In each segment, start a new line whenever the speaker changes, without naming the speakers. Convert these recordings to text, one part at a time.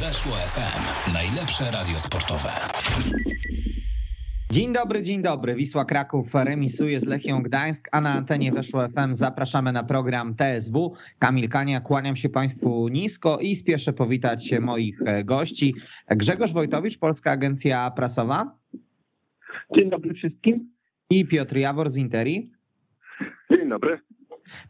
Weszło FM. Najlepsze radio sportowe.
Dzień dobry, dzień dobry. Wisła Kraków remisuje z Lechią Gdańsk, a na antenie Weszło FM zapraszamy na program TSW. Kamil Kania, kłaniam się Państwu nisko i spieszę powitać moich gości. Grzegorz Wojtowicz, Polska Agencja Prasowa.
Dzień dobry wszystkim.
I Piotr Jawor z Interi.
Dzień dobry.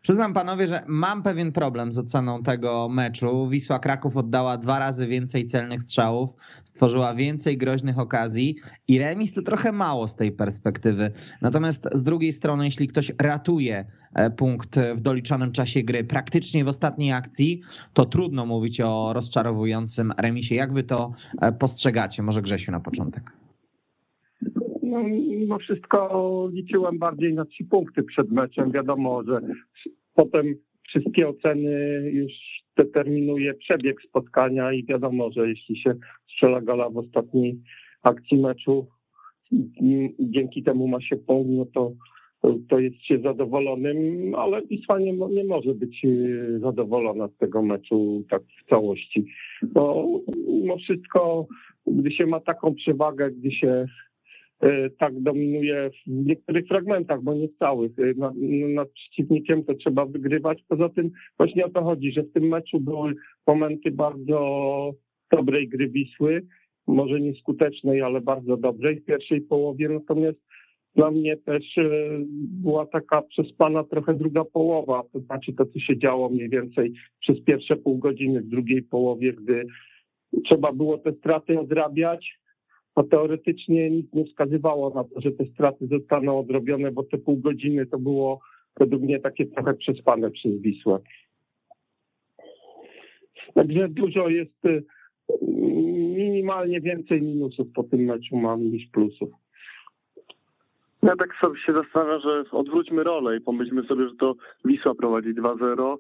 Przyznam panowie, że mam pewien problem z oceną tego meczu. Wisła Kraków oddała dwa razy więcej celnych strzałów, stworzyła więcej groźnych okazji i remis to trochę mało z tej perspektywy. Natomiast z drugiej strony, jeśli ktoś ratuje e, punkt w doliczonym czasie gry praktycznie w ostatniej akcji, to trudno mówić o rozczarowującym remisie. Jak wy to e, postrzegacie? Może Grzesiu na początek.
No, mimo wszystko liczyłem bardziej na trzy punkty przed meczem. Wiadomo, że potem wszystkie oceny już determinuje przebieg spotkania i wiadomo, że jeśli się strzela gola w ostatniej akcji meczu, dzięki temu ma się punkt, no to, to jest się zadowolonym, ale Wisła nie, nie może być y, zadowolona z tego meczu tak w całości. Bo mimo wszystko, gdy się ma taką przewagę, gdy się tak dominuje w niektórych fragmentach, bo nie w całych. E, nad, nad, przeciwnikiem to trzeba wygrywać. Poza tym właśnie o to chodzi, że w tym meczu były momenty bardzo dobrej gry Wisły, może nieskutecznej, ale bardzo dobrej w pierwszej połowie. Natomiast dla mnie też e, była taka przespana trochę druga połowa, to znaczy to, co się działo mniej więcej przez pierwsze pół godziny w drugiej połowie, gdy trzeba było te straty odrabiać, to teoretycznie nic nie wskazywało na to, że te straty zostaną odrobione, bo te pół godziny to było według mnie takie trochę przespane przez Wisłę. Także dużo jest, y, minimalnie więcej minusów po tym meczu mam niż plusów.
Ja tak sobie się zastanawiam, że odwróćmy rolę i pomyślmy sobie, że to Wisła prowadzi 2-0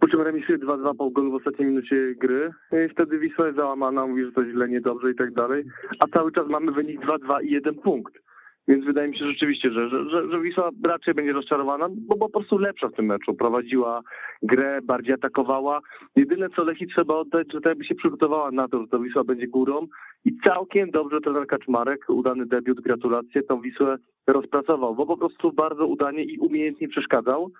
po czym remisuje 2-2 po golu w ostatniej minucie gry. I wtedy Wisła jest załamana, mówi, że to źle, niedobrze i tak dalej. A cały czas mamy wynik 2-2 i jeden punkt. Więc wydaje mi się rzeczywiście, że, że, że Wisła raczej będzie rozczarowana, bo po prostu lepsza w tym meczu. Prowadziła grę, bardziej atakowała. Jedyne co Lechi trzeba oddać, że tak by się przygotowała na to, że to Wisła będzie górą. I całkiem dobrze trener Kaczmarek, udany debiut, gratulacje, tą Wisłę rozpracował, bo po prostu bardzo udanie i umiejętnie przeszkadzał.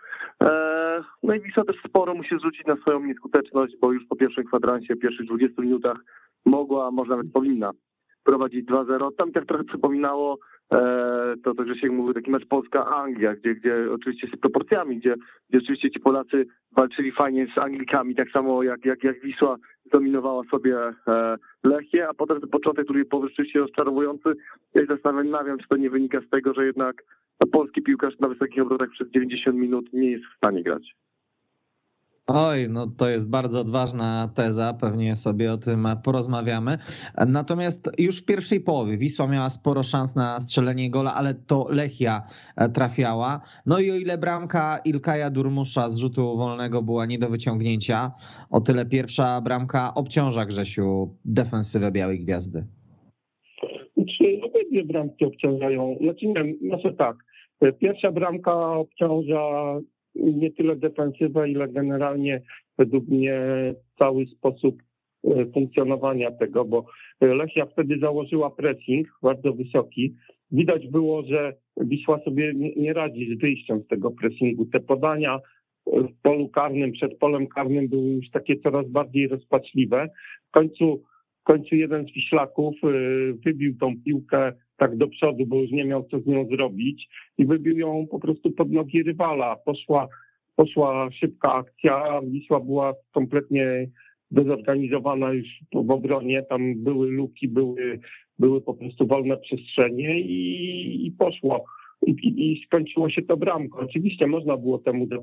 Eee, no i Wisła też sporo musi zwrócić na swoją nieskuteczność, bo już po pierwszym kwadransie, pierwszych 20 minutach mogła, może nawet powinna prowadzić 2-0. Tam tak trochę przypominało E, to to, że się mówi taki mecz Polska-Anglia, gdzie, gdzie oczywiście z proporcjami, gdzie, gdzie oczywiście ci Polacy walczyli fajnie z Anglikami, tak samo jak, jak, jak Wisła zdominowała sobie e, Lechię, a potem ten początek, który był rzeczywiście rozczarowujący. Ja się zastanawiam, czy to nie wynika z tego, że jednak polski piłkarz na wysokich obrotach przez 90 minut nie jest w stanie grać.
Oj, no to jest bardzo odważna teza, pewnie sobie o tym porozmawiamy. Natomiast już w pierwszej połowie Wisła miała sporo szans na strzelenie gola, ale to Lechia e, trafiała. No i o ile bramka Ilkaja Durmusza z rzutu wolnego była nie do wyciągnięcia, o tyle pierwsza bramka obciąża Grzesiu defensywę Białej Gwiazdy.
Czy obydwie bramki obciążają? Znaczy nie, może tak. Pierwsza bramka obciąża nie tyle defensywa, ile generalnie według mnie cały sposób e, funkcjonowania tego, bo Lechia wtedy założyła pressing bardzo wysoki. Widać było, że Wisła sobie nie radzi z wyjściem z tego pressingu. Te podania w polu karnym, przed polem karnym były już takie coraz bardziej rozpaczliwe. W końcu, w końcu jeden z Wiślaków e, wybił tą piłkę tak do przodu, bo już nie miał co z nią zrobić i wybił ją po prostu pod nogi rywala. Poszła, poszła szybka akcja, Wisła była kompletnie dezorganizowana już w obronie, tam były luki, były, były po prostu wolne przestrzenie i, i poszło i, i, skończyło się to bramką. Oczywiście można było temu za,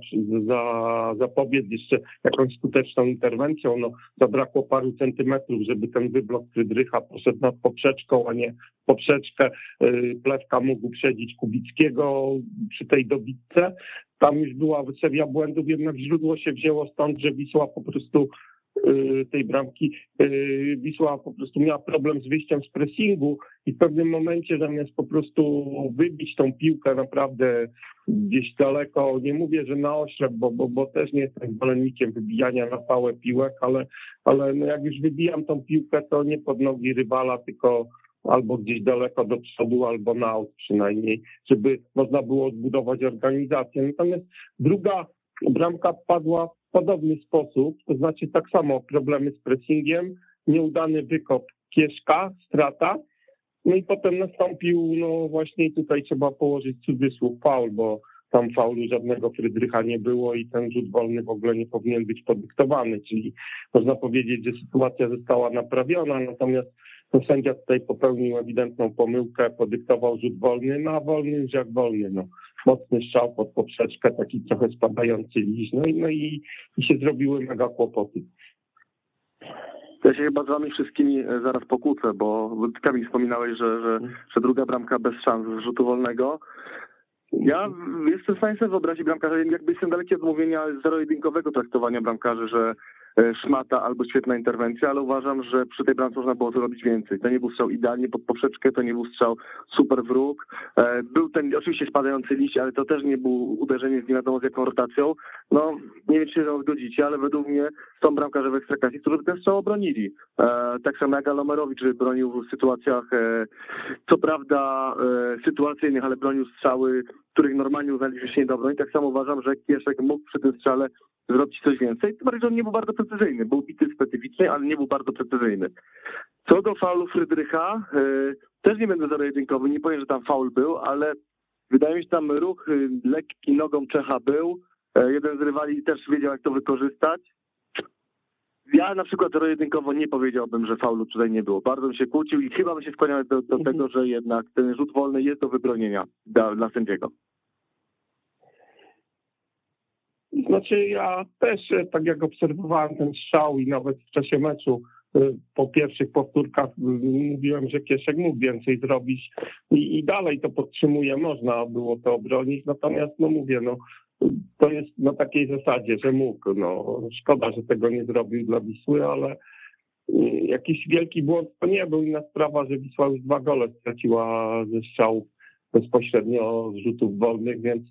za, zapobiec jeszcze jakąś skuteczną interwencją. No, zabrakło paru centymetrów, żeby ten wyblok Frydrycha poszedł nad poprzeczką, a nie poprzeczkę. Y, Plewka mógł przedzić Kubickiego przy tej dobitce. Tam już była seria błędów, jednak źródło się wzięło stąd, że Wisła po prostu tej bramki. Y, Wisła po prostu miała problem z wyjściem z pressingu i w pewnym momencie zamiast po prostu wybić tą piłkę naprawdę gdzieś daleko, nie mówię, że na oślep, bo, bo, bo też nie jestem zwolennikiem wybijania na pałę piłek, ale, ale no jak już wybijam tą piłkę, to nie pod nogi rywala, tylko albo gdzieś daleko do przodu, albo na aut przynajmniej, żeby można było odbudować organizację. Natomiast druga bramka padła podobny sposób, to znaczy tak samo problemy z pressingiem, nieudany wykop Kieszka, strata, no i potem nastąpił, no właśnie tutaj trzeba położyć cudzysłów faul, bo tam faulu żadnego Frydrycha nie było i ten rzut wolny w ogóle nie powinien być podyktowany, czyli można powiedzieć, że sytuacja została naprawiona, natomiast no, sędzia tutaj popełnił ewidentną pomyłkę, podyktował rzut wolny, no a wolny już jak wolny, no. Mocny strzał pod poprzeczkę, taki trochę spadający liść, no i, no i, i się zrobiły mega kłopoty.
Ja się chyba z wami wszystkimi e, zaraz pokłócę, bo Kamil wspominałeś, że, że, że druga bramka bez szans z rzutu wolnego. Ja jestem w stanie sobie wyobrazić bramkarza, jakby jestem daleki od mówienia zero-jedynkowego traktowania bramkarzy, że szmata albo świetna interwencja, ale uważam, że przy tej bramce można było zrobić więcej. To nie był strzał idealnie pod poprzeczkę, to nie był strzał super wróg. E, był ten oczywiście spadający liść, ale to też nie był uderzenie z nie wiadomo z jaką rotacją. No, nie wiem, czy się zgodzicie, ale według mnie są bramkarze w Ekstraklasie, którzy ten strzał obronili. E, tak samo jak Alomerowicz bronił w sytuacjach, co prawda sytuacyjnych, ale bronił strzały, których normalnie uznaliśmy się nie do Tak samo uważam, że Kieszek mógł przy tym strzale zrobić coś więcej. Tym bardziej, że on nie był bardzo precyzyjny. Był bity specyficznie, ale nie był bardzo precyzyjny. Co do faulu Frydrycha, yy, też nie będę zero-jedynkowy, nie powiem, że tam faul był, ale wydaje mi się, że tam ruch yy, lekki nogą Czecha był. Yy, jeden z rywali też wiedział, jak to wykorzystać. Ja na przykład zero-jedynkowo nie powiedziałbym, że faulu tutaj nie było. Bardzo bym się kłócił i chyba bym się skłaniał do, do mhm. tego, że jednak ten rzut wolny jest do wybronienia dla, dla sędziego.
Znaczy ja też, e, tak jak obserwowałem ten strzał i nawet w czasie meczu e, po pierwszych powtórkach mówiłem, że Kieszek mógł więcej zrobić i, i dalej to podtrzymuję, można było to obronić, natomiast no mówię, no to jest na takiej zasadzie, że mógł, no szkoda, że tego nie zrobił dla Wisły, ale e, jakiś wielki błąd to nie był. Inna sprawa, że Wisła już dwa gole straciła ze strzałów bezpośrednio z rzutów wolnych, więc,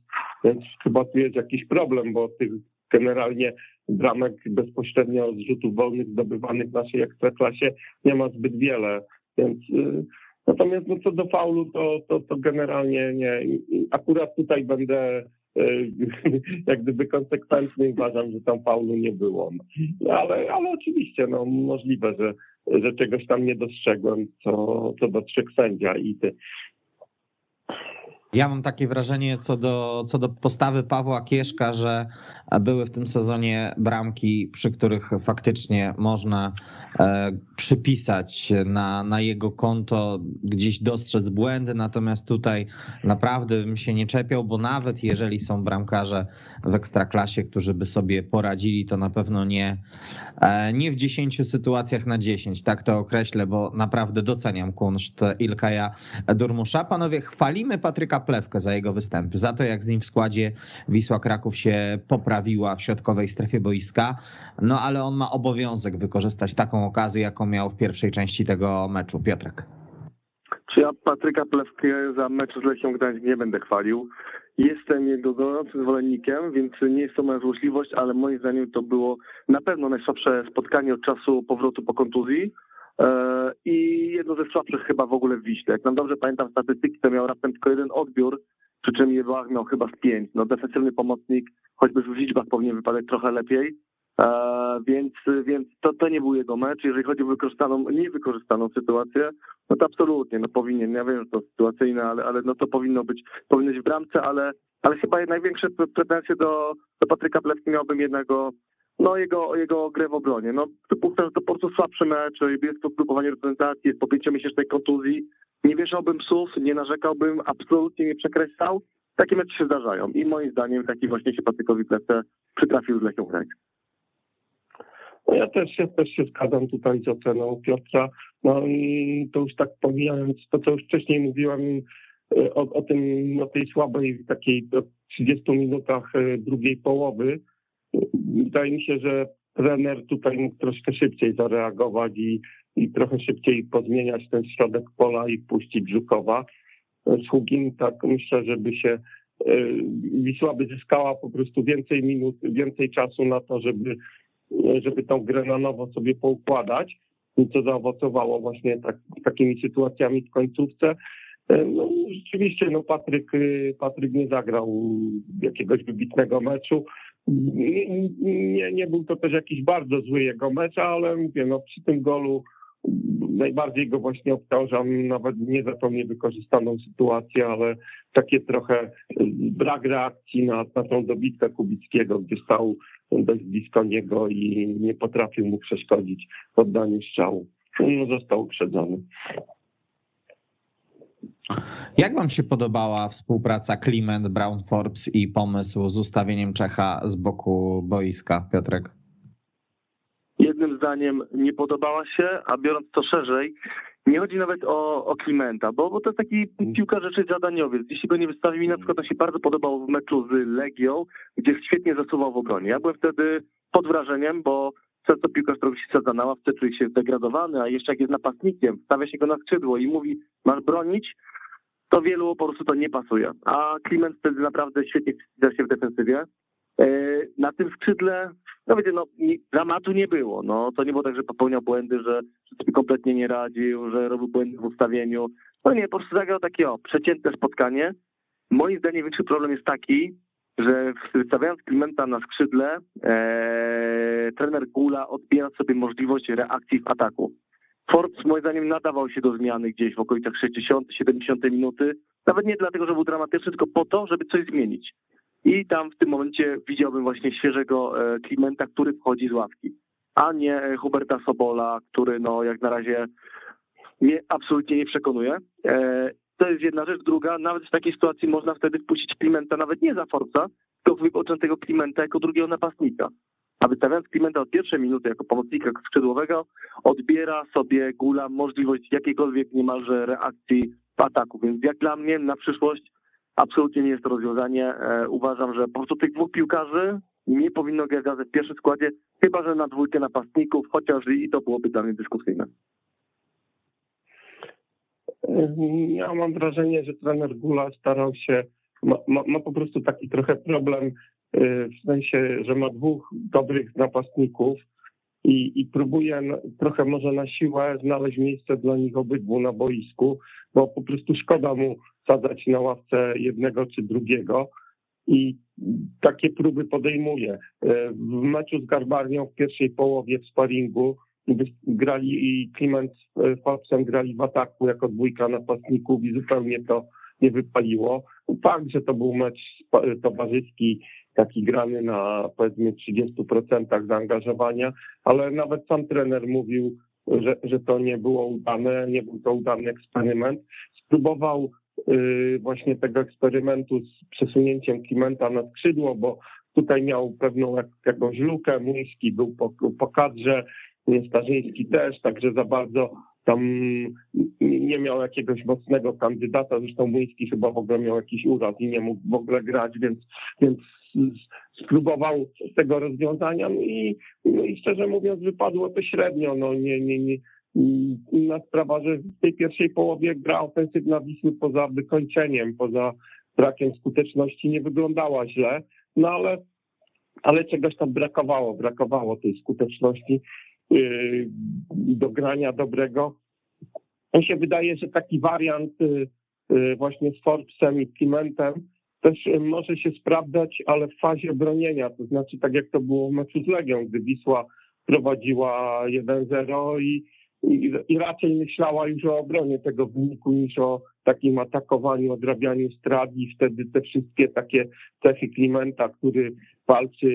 więc chyba tu jest jakiś problem, bo tych generalnie bramek bezpośrednio z rzutów wolnych zdobywanych w naszej ekstraklasie nie ma zbyt wiele, więc y, natomiast no, co do faulu, to, to, to generalnie nie. Akurat tutaj będę y, jak gdyby konsekwentny uważam, że tam faulu nie było. No, ale, ale oczywiście no, możliwe, że, że czegoś tam nie dostrzegłem, co, co dostrzegł sędzia i ty.
Ja mam takie wrażenie co do, co do postawy Pawła Kieszka, że były w tym sezonie bramki, przy których faktycznie można e, przypisać na, na jego konto, gdzieś dostrzec błędy, natomiast tutaj naprawdę bym się nie czepiał, bo nawet jeżeli są bramkarze w ekstraklasie, którzy by sobie poradzili, to na pewno nie, e, nie w 10 sytuacjach na 10, tak to określę, bo naprawdę doceniam kunszt Ilkaja Durmusza. Panowie, chwalimy Patryka Plewkę za jego występy, za to jak z nim w składzie Wisła Kraków się poprawiła w środkowej strefie boiska, no ale on ma obowiązek wykorzystać taką okazję, jaką miał w pierwszej części tego meczu. Piotrek.
Czy ja Patryka Plewkę za mecz z Lechią Gdańsk nie będę chwalił. Jestem jego gorącym zwolennikiem, więc nie jest to moja złośliwość, ale moim zdaniem to było na pewno najsłabsze spotkanie od czasu powrotu po kontuzji. E, i jedno ze słabszych chyba w ogóle w Wiśle. Jak nam dobrze pamiętam statystyki, to miał raptem tylko jeden odbiór, przy czym Jewach miał chyba z pięć. No defensywny pomocnik, choćby w liczbach powinien wypadać trochę lepiej, e, więc, więc to, to nie był jego mecz. Jeżeli chodzi o wykorzystaną, niewykorzystaną sytuację, no to absolutnie, no powinien, ja wiem, że to sytuacyjne, ale, ale no to powinno być, powinno być w bramce, ale, ale chyba największe pretensje do, do Patryka Plewki miałbym jednego no jego, jego grę w obronie. No przypuszczam, to po prostu słabszy mecz, jest to zgrupowanie reprezentacji, jest po pięciomiesięcznej kontuzji. Nie wieszałbym psów, nie narzekałbym, absolutnie nie przekreślał. Takie mecze się zdarzają i moim zdaniem taki właśnie się Patrykowi Plece przytrafił z Lechią Gdańsk.
No ja też się, też się zgadzam tutaj z oceną Piotra. No to już tak pomijając to, co już wcześniej mówiłem e, o, o tym, o tej słabej takiej 30 minutach e, drugiej połowy, Wydaje mi się, że trener tutaj mógł troszkę szybciej zareagować i, i trochę szybciej pozmieniać ten środek pola i puścić Żukowa. Sługin tak myślę, żeby się Wisła by zyskała po prostu więcej minut, więcej czasu na to, żeby, żeby tą grę na nowo sobie poukładać, co zaowocowało właśnie tak, takimi sytuacjami w końcówce. No, rzeczywiście no Patryk, Patryk nie zagrał jakiegoś wybitnego meczu. Nie, nie, nie był to też jakiś bardzo zły jego mecz, ale mówię, no przy tym golu najbardziej go właśnie obciążam, nawet nie za tą niewykorzystaną sytuację, ale takie trochę brak reakcji na, na tą dobitkę Kubickiego, gdzie stał dość blisko niego i nie potrafił mu przeszkodzić w oddaniu strzału. No, został uprzedzony.
Jak wam się podobała współpraca Kliment, Brown Forbes i pomysł z ustawieniem Czecha z boku boiska, Piotrek?
Jednym zdaniem nie podobała się, a biorąc to szerzej, nie chodzi nawet o, o Klimenta, bo, bo to jest taki piłka rzeczy zadaniowiec. Jeśli go nie wystawili, na przykład to się bardzo podobało w meczu z Legią, gdzie świetnie zasuwał w obronie. Ja byłem wtedy pod wrażeniem, bo często piłkarz, którego się sadza na ławce, czuje się zdegradowany, a jeszcze jak jest napastnikiem, stawia się go na skrzydło i mówi, masz bronić, to wielu po prostu to nie pasuje. A Kliment wtedy naprawdę świetnie wpisał się w defensywie. E, na tym skrzydle, no wiecie, no dramatu nie było. No to nie było tak, że popełniał błędy, że, sobie kompletnie nie radził, że robił błędy w ustawieniu. No nie, po prostu zagrał takie o, przeciętne spotkanie. Moim zdaniem większy problem jest taki, że wystawiając Klimenta na skrzydle, ee, trener Gula odbiera sobie możliwość reakcji w ataku. Forbes moim zdaniem nadawał się do zmiany gdzieś w okolicach 60-70 minuty. Nawet nie dlatego, że był dramatyczny, tylko po to, żeby coś zmienić. I tam w tym momencie widziałbym właśnie świeżego e, Klimenta, który wchodzi z ławki, a nie e, Huberta Sobola, który no jak na razie mnie absolutnie nie przekonuje. To jest jedna rzecz. Druga, nawet w takiej sytuacji można wtedy wpuścić Klimenta nawet nie za Forca, tylko wypoczętego Klimenta jako drugiego napastnika. A wystawiając Klimenta od pierwszej minuty jako pomocnika skrzydłowego, odbiera sobie Gula możliwość jakiejkolwiek niemalże reakcji w ataku. Więc jak dla mnie na przyszłość absolutnie nie jest to rozwiązanie. E, uważam, że po prostu tych dwóch piłkarzy nie powinno grać w pierwszym składzie, chyba że na dwójkę napastników, chociaż i to byłoby dla mnie dyskusyjne.
Ja mam wrażenie, że trener Gula starał się, ma, ma, po prostu taki trochę problem e, w sensie, że ma dwóch dobrych napastników i, i próbuje trochę może na siłę znaleźć miejsce dla nich obydwu na boisku, bo po prostu szkoda mu sadzać na ławce jednego czy drugiego i takie próby podejmuje. E, w meczu z Garbarnią w pierwszej połowie w sparingu grali i Kliment z Foxem grali w ataku jako dwójka napastników i zupełnie to nie wypaliło. Fakt, że to był mecz towarzyski, taki grany na powiedzmy 30% zaangażowania, ale nawet sam trener mówił, że, że to nie było udane, nie był to udany eksperyment. Spróbował Y, właśnie tego eksperymentu z przesunięciem Klimenta na skrzydło, bo tutaj miał pewną jakąś lukę, Muński był po, po kadrze, Starzyński też, także za bardzo tam nie miał jakiegoś mocnego kandydata, zresztą Muński chyba w ogóle miał jakiś uraz i nie mógł w ogóle grać, więc, więc spróbował tego rozwiązania. No i, no i szczerze mówiąc wypadło to średnio, no nie, nie, nie, Inna sprawa, że w tej pierwszej połowie gra ofensywna Wisły poza wykończeniem, poza brakiem skuteczności nie wyglądała źle, no ale, ale czegoś tam brakowało, brakowało tej skuteczności do grania dobrego. Mi się wydaje, że taki wariant yy, yy, właśnie z Forbesem i Klimentem też może się sprawdzać, ale w fazie bronienia, to znaczy tak jak to było w meczu z Legią, gdy Wisła prowadziła 1-0 i i, i raczej myślała już o obronie tego wyniku niż o takim atakowaniu, odrabianiu strat i wtedy te wszystkie takie cechy Klimenta, który walczy,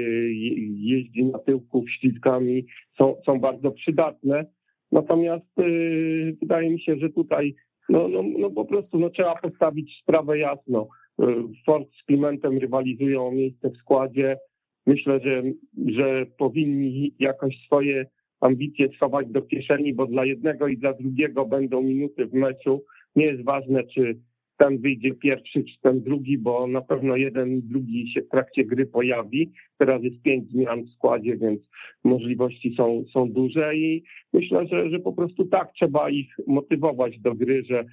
jeździ na tyłku ślizgami, są, są bardzo przydatne. Natomiast yy, wydaje mi się, że tutaj no, no, no po prostu no, trzeba postawić sprawę jasno. Yy, Ford z Klimentem rywalizują o miejsce w składzie. Myślę, że, że powinni jakoś swoje ambicje schować do kieszeni, bo dla jednego i dla drugiego będą minuty w meczu. Nie jest ważne, czy ten wyjdzie pierwszy, czy ten drugi, bo na pewno jeden i drugi się w trakcie gry pojawi. Teraz jest pięć zmian w składzie, więc możliwości są, są duże i myślę, że, że po prostu tak trzeba ich motywować do gry, że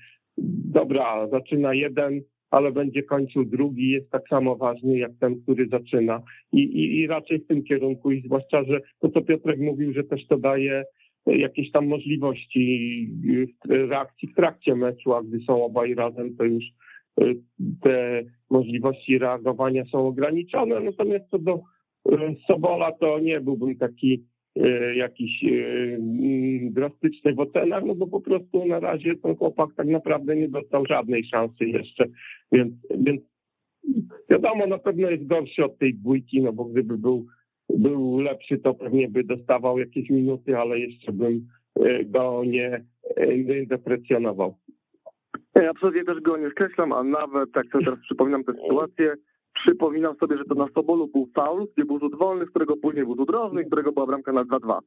dobra, zaczyna jeden, ale będzie kończył drugi, jest tak samo ważny jak ten, który zaczyna. I, i, i raczej w tym kierunku, i zwłaszcza, że to, co Piotrek mówił, że też to daje jakieś tam możliwości reakcji w trakcie meczu, a gdy są obaj razem, to już y, te możliwości reagowania są ograniczone. Natomiast co do y, Sobola, to nie byłbym taki y, jakiś mm, drastyczny w ocenach, no bo po prostu na razie ten chłopak tak naprawdę nie dostał żadnej szansy jeszcze, więc, więc wiadomo, na pewno jest gorszy od tej dwójki, no bo gdyby był był lepszy, to pewnie by dostawał jakieś minuty, ale jeszcze bym e, go nie, e, nie deprecjonował.
Ja absolutnie też go nie skreślam, a nawet tak sobie teraz przypominam tę sytuację, przypominam sobie, że to na Sobolu był faul, gdzie był rzut wolny, z którego później był rzut rożny, którego była bramka na 2-2.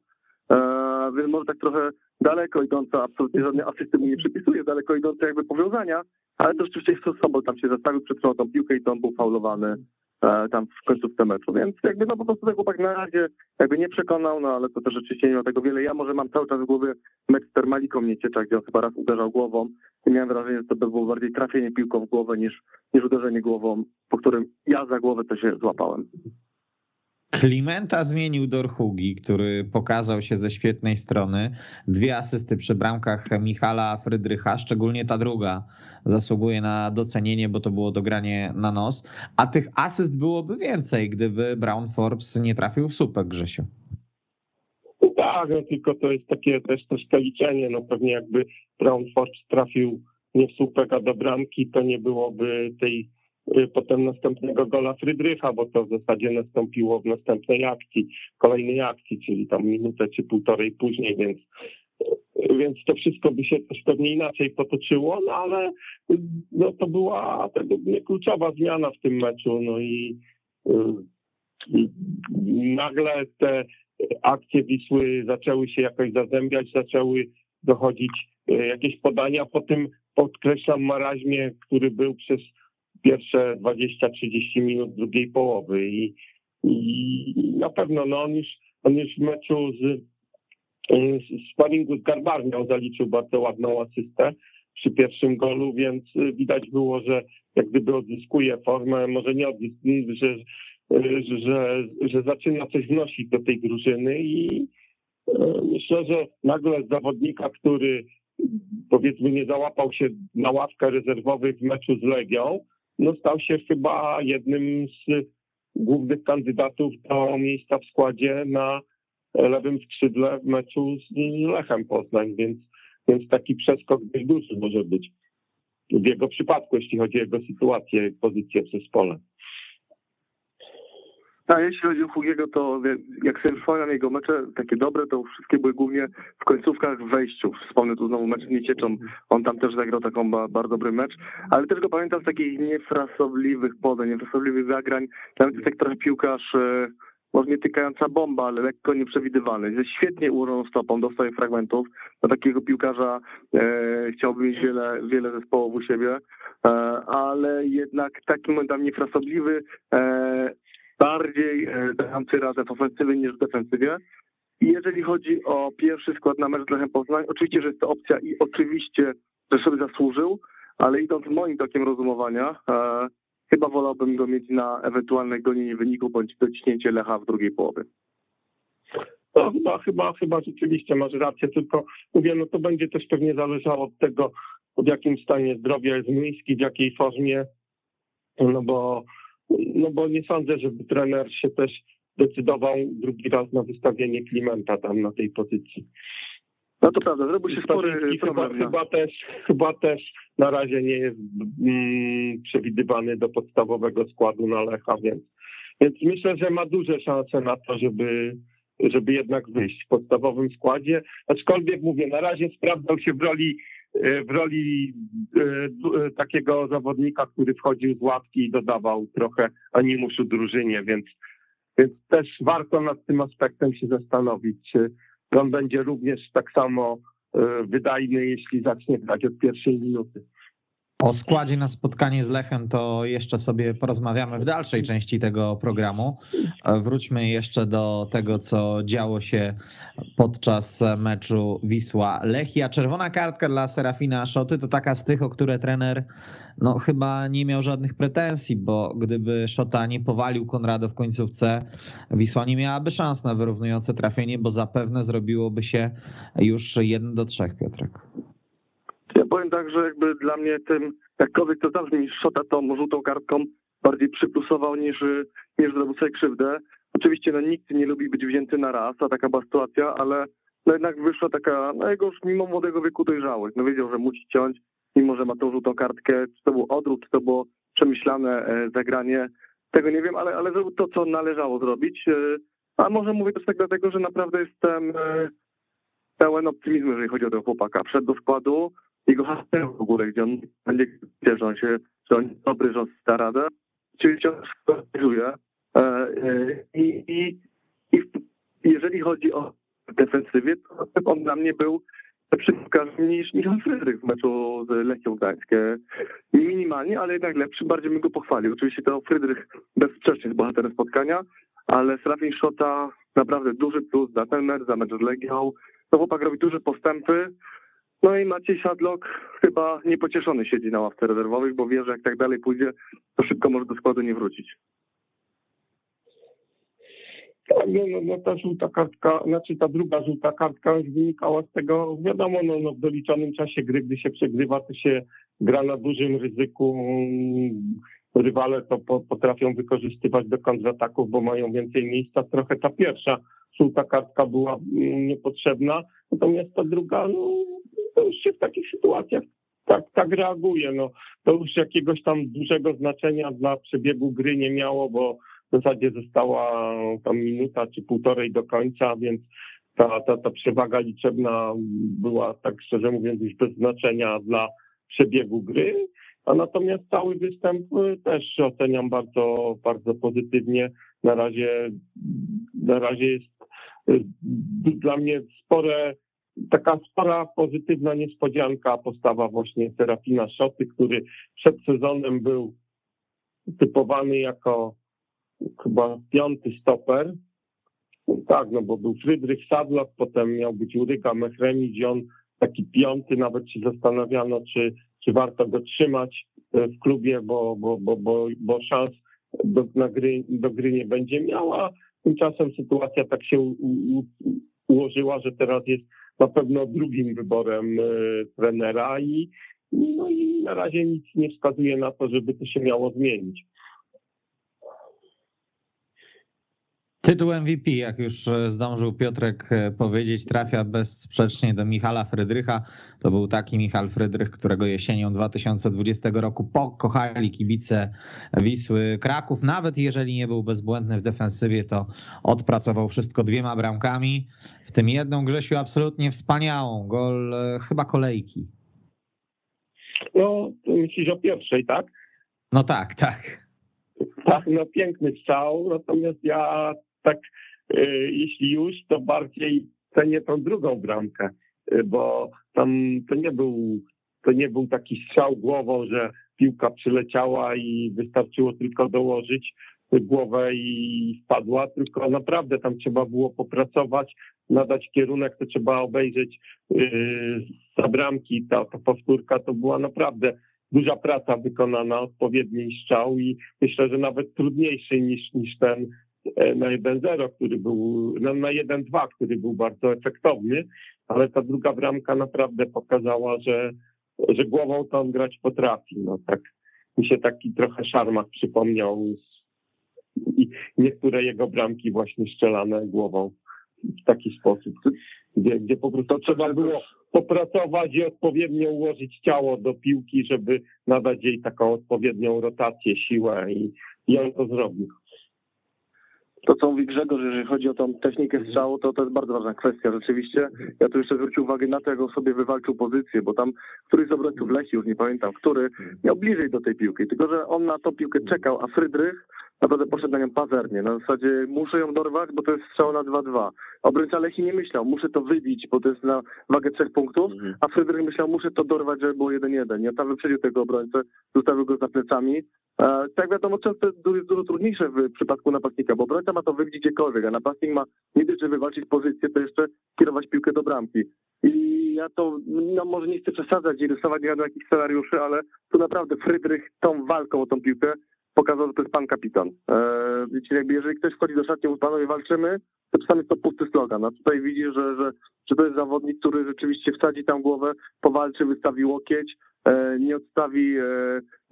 Eee, więc może tak trochę daleko idące, absolutnie żadne asysty mu nie przypisuje, daleko idące jakby powiązania, ale to rzeczywiście Sobol tam się zastawił, przetrzymał tą piłkę i to on był faulowany tam w końcówce meczu, więc jakby no po prostu ten chłopak na razie jakby nie przekonał, no ale to też rzeczywiście nie ma tego wiele. Ja może mam cały czas w głowie mecz z Termaliką Mieciecza, gdzie on chyba raz uderzał głową i miałem wrażenie, że to by było bardziej trafienie piłką w głowę niż, niż uderzenie głową, po którym ja za głowę to się złapałem.
Klimenta zmienił Dorhugi, który pokazał się ze świetnej strony. Dwie asysty przy bramkach Michala Frydrycha, szczególnie ta druga zasługuje na docenienie, bo to było dogranie na nos. A tych asyst byłoby więcej, gdyby Brown Forbes nie trafił w słupek, Grzesiu.
Tak, no tylko to jest takie też troszkę liczenie. No pewnie jakby Brown Forbes trafił nie w słupek, a do bramki, to nie byłoby tej potem następnego gola Frydrycha, bo to w zasadzie nastąpiło w następnej akcji, kolejnej akcji, czyli tam minutę czy półtorej później, więc y, więc to wszystko by się też pewnie inaczej potoczyło, no ale y, no, to była tego mnie kluczowa zmiana w tym meczu, no i nagle te akcje Wisły zaczęły się jakoś zazębiać, zaczęły dochodzić jakieś podania. Po tym, podkreślam, maraźmie, który był przez pierwsze 20-30 minut drugiej połowy i, i na pewno no on, już, on już w meczu z, z sparingu z Garbarnią zaliczył bardzo ładną asystę przy pierwszym golu, więc widać było, że jak gdyby odzyskuje formę, może nie odzyskuje, że, że, że, że zaczyna coś wnosić do tej drużyny i e, myślę, że nagle zawodnika, który powiedzmy nie załapał się na ławkę rezerwowych w meczu z Legią, no stał się chyba jednym z głównych kandydatów do miejsca w składzie na lewym skrzydle w meczu z Lechem Poznań, więc, więc taki przeskok dość duży może być w jego przypadku, jeśli chodzi o jego sytuację, pozycję w zespole.
A jeśli chodzi o Hugiego, to jak sobie przypominam jego mecze, takie dobre, to wszystkie były głównie w końcówkach w wejściu. Wspomnę tu znowu mecz Niecieczą, on tam też zagrał taką bardzo dobry mecz, ale też go pamiętam z takich niefrasobliwych podań, niefrasobliwych zagrań. Nawet jest tak trochę piłkarz, e, może nie tykająca bomba, ale lekko nieprzewidywalny. Jest świetnie ułożoną stopą, dostaje fragmentów. Na takiego piłkarza e, chciałbym mieć wiele, wiele zespołów u siebie, e, ale jednak taki momentami niefrasobliwy, e, bardziej dający radę w ofensywie niż w defensywie. I jeżeli chodzi o pierwszy skład na mecz z Lechem Poznań, oczywiście, że jest to opcja i oczywiście, że sobie zasłużył, ale idąc moim tokiem rozumowania, e, chyba wolałbym go mieć na ewentualne gonienie wyniku bądź dociśnięcie Lecha w drugiej połowie.
No chyba, chyba, chyba rzeczywiście masz rację, tylko mówię, no to będzie też pewnie zależało od tego, w jakim stanie zdrowia jest Miejski, w jakiej formie, no bo no bo nie sądzę, żeby trener się też decydował drugi raz na wystawienie Klimenta tam na tej pozycji.
No to prawda, zrobił się spory
chyba, chyba, też, chyba też na razie nie jest mm, przewidywany do podstawowego składu na Lecha, więc, więc myślę, że ma duże szanse na to, żeby, żeby jednak wyjść w podstawowym składzie. Aczkolwiek mówię, na razie sprawdzał się w roli w roli e, e, takiego zawodnika, który wchodził z ławki i dodawał trochę animuszu drużynie, więc, więc też warto nad tym aspektem się zastanowić, czy on będzie również tak samo wydajny, jeśli zacznie grać od pierwszej minuty.
O składzie na spotkanie z Lechem to jeszcze sobie porozmawiamy w dalszej części tego programu. Wróćmy jeszcze do tego, co działo się podczas meczu Wisła-Lechia. Czerwona kartka dla Serafina Szoty to taka z tych, o które trener no, chyba nie miał żadnych pretensji, bo gdyby Szota nie powalił Konrado w końcówce, Wisła nie miałaby szans na wyrównujące trafienie, bo zapewne zrobiłoby się już 1 do 3, Piotrek.
Ja powiem tak, że jakby dla mnie tym, jakkolwiek to zabrzmi, Szota tą żółtą kartką bardziej przyplusował niż, niż zrobił sobie krzywdę. Oczywiście no, nikt nie lubi być wzięty na raz, a taka była sytuacja, ale no, jednak wyszła taka, no jego już mimo młodego wieku dojrzałość. No wiedział, że musi ciąć, mimo że ma tą żółtą kartkę. Czy to był odwrót, czy to było przemyślane e, zagranie, tego nie wiem, ale, ale zrobił to, co należało zrobić. E, a może mówię też tak dlatego, że naprawdę jestem e, pełen optymizmu, jeżeli chodzi o tego chłopaka. Wszedł do składu, jego hasło w ogóle, gdzie on będzie, że on się, że on jest dobry, że on da radę. On się I, i, I jeżeli chodzi o defensywę, to on dla mnie był lepszy niż Michał Frydrych w meczu z Lechią Gdańskie. Minimalnie, ale jednak lepszy, bardziej bym go pochwalił. Oczywiście to Frydrych bezsprzecznie jest bohaterem spotkania, ale Serafin Szota naprawdę duży plus za ten mecz, za mecz z Legią. To chłopak robi duże postępy. No i Maciej Sadlok chyba niepocieszony siedzi na ławce rezerwowych, bo wie, że jak tak dalej pójdzie, to szybko może do składu nie wrócić.
Tak, no, no, no ta żółta kartka, znaczy ta druga żółta kartka wynikała z tego, wiadomo, no, no w doliczonym czasie gry, gdy się przegrywa, to się gra na dużym ryzyku. Rywale to po, potrafią wykorzystywać do kontrataków, bo mają więcej miejsca. Trochę ta pierwsza żółta kartka była mm, niepotrzebna, natomiast ta druga, no, to już się w takich sytuacjach tak, tak reaguje. No, to już jakiegoś tam dużego znaczenia dla przebiegu gry nie miało, bo w zasadzie została tam minuta czy półtorej do końca, więc ta, ta, ta przewaga liczebna była, tak szczerze mówiąc, już bez znaczenia dla przebiegu gry. A natomiast cały występ y, też oceniam bardzo, bardzo pozytywnie. Na razie, na razie jest y, dla mnie spore, taka spora pozytywna niespodzianka postawa właśnie Serafina Szoty, który przed sezonem był typowany jako chyba piąty stoper. Tak, no bo był Frydrych Sadlak, potem miał być Uryka Mechremidz on taki piąty, nawet się zastanawiano, czy, czy warto go trzymać e, w klubie, bo, bo, bo, bo, bo szans do, na gry, do gry nie będzie miała. Tymczasem sytuacja tak się ułożyła, że teraz jest na pewno drugim wyborem y, trenera i, no i na razie nic nie wskazuje na to, żeby to się miało zmienić.
Tytuł MVP, jak już e, zdążył Piotrek e, powiedzieć, trafia bezsprzecznie do Michala Frydrycha. To był taki Michal Frydrych, którego jesienią 2020 roku pokochali kibice Wisły Kraków. Nawet jeżeli nie był bezbłędny w defensywie, to odpracował wszystko dwiema bramkami, w tym jedną Grzesiu absolutnie wspaniałą, gol e, chyba kolejki.
No, myślisz o pierwszej, tak?
No tak, tak.
Tak, no piękny strzał, natomiast ja tak e, jeśli już, to bardziej cenię tą drugą bramkę, e, bo tam to nie był, to nie był taki strzał głową, że piłka przyleciała i wystarczyło tylko dołożyć głowę i wpadła, tylko naprawdę tam trzeba było popracować, nadać kierunek, to trzeba obejrzeć yy, za bramki, ta, ta powtórka to była naprawdę duża praca wykonana, odpowiedni strzał i myślę, że nawet trudniejszy niż, niż ten E, na 1-0, który był, no, na 1-2, który był bardzo efektowny, ale ta druga bramka naprawdę pokazała, że, że głową to on grać potrafi. No tak mi się taki trochę szarmak przypomniał i niektóre jego bramki właśnie strzelane głową w taki sposób, gdzie, gdzie po prostu trzeba było popracować i odpowiednio ułożyć ciało do piłki, żeby nadać jej taką odpowiednią rotację, siłę i, i on to zrobił.
To, co mówi Grzegorz, jeżeli chodzi o tą technikę strzału, to to jest bardzo ważna kwestia. Rzeczywiście, ja tu jeszcze zwrócił uwagę na to, jak on sobie wywalczył pozycję, bo tam któryś z obrońców Lechii, już nie pamiętam, który miał bliżej do tej piłki, tylko że on na tą piłkę czekał, a Frydrych naprawdę poszedł na nią pazernie. Na zasadzie muszę ją dorwać, bo to jest strzał na 2-2. Obrońca Lechii nie myślał, muszę to wybić, bo to jest na wagę trzech punktów, a Frydrych myślał, muszę to dorwać, żeby było 1-1. Nie, tam wyprzedził tego obrońcę, zostawił go za plecami. E, tak wiadomo, często jest dużo, dużo trudniejsze w przypadku napastnika, bo obrońca ma to wybić gdziekolwiek, a napastnik ma nie tylko wywalczyć pozycję, to jeszcze kierować piłkę do bramki. I ja to, no może nie chcę przesadzać i rysować nie wiadomo jakich scenariuszy, ale tu naprawdę Frydrych tą walką o tą piłkę pokazał, że to jest pan kapitan. Eee, wiecie, jakby jeżeli ktoś wchodzi do szatni, panowie walczymy, to czasami jest to pusty slogan. A tutaj widzisz, że, że, że to jest zawodnik, który rzeczywiście wsadzi tam głowę, powalczy, wystawi łokieć, e, nie odstawi, e,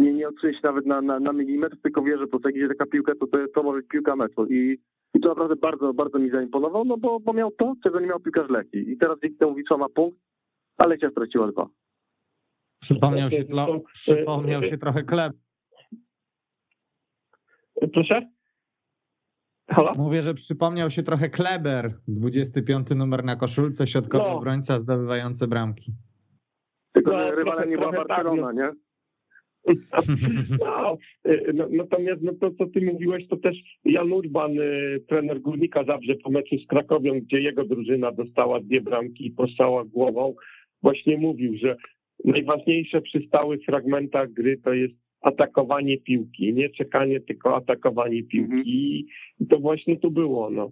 nie, nie odsunie się nawet na, na, na milimetr, tylko wie, że po jak idzie taka piłka, to, to, to może być piłka meczu. I, I to naprawdę bardzo, bardzo mi zaimponował, no bo, bo miał to, czego nie miał piłkarz Lechii. I teraz dzięki temu Wisła ma punkt, a Lechia straciła dwa.
Przypomniał się, tlo, przypomniał się trochę klep.
Proszę? Halo?
Mówię, że przypomniał się trochę Kleber, 25 numer na koszulce, środkowy
No.
obrońca zdobywający bramki.
Tylko,
No,
że rywalem nie była
tak,
Barcelona, nie?
No, y, no, natomiast no to, co ty mówiłeś, to też Jan Urban, y, trener Górnika Zabrze po meczu z Krakowią, gdzie jego drużyna dostała dwie bramki i postrzała głową, właśnie mówił, że najważniejsze przy stałych fragmentach gry to jest atakowanie piłki, nie czekanie, tylko atakowanie piłki i to właśnie tu było, no.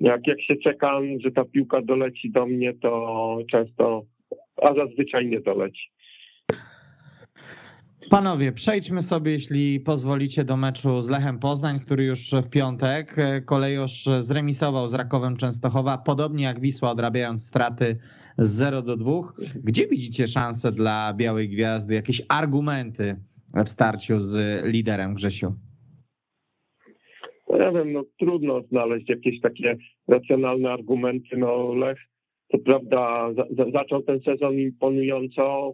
Jak, jak się czekam, że ta piłka doleci do mnie, to często, a zazwyczaj nie doleci.
Panowie, przejdźmy sobie, jeśli pozwolicie, do meczu z Lechem Poznań, który już w piątek kolejosz zremisował z Rakowem Częstochowa, podobnie jak Wisła, odrabiając straty z 0 do 2. Gdzie widzicie szanse dla Białej Gwiazdy, jakieś argumenty w starciu z liderem Grzesiu?
No ja wiem, no trudno znaleźć jakieś takie racjonalne argumenty. No Lech, co prawda, za, za, zaczął ten sezon imponująco.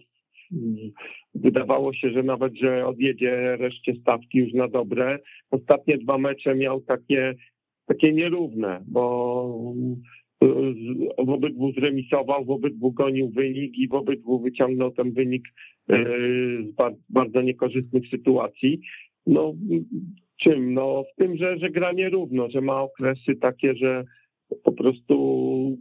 Wydawało się, że nawet, że odjedzie reszcie stawki już na dobre. Ostatnie dwa mecze miał takie, takie nierówne, bo w obydwu zremisował, w obydwu gonił wynik i w obydwu wyciągnął ten wynik e, z bar- bardzo niekorzystnych sytuacji. No czym? No w tym, że, że gra nierówno, że ma okresy takie, że po prostu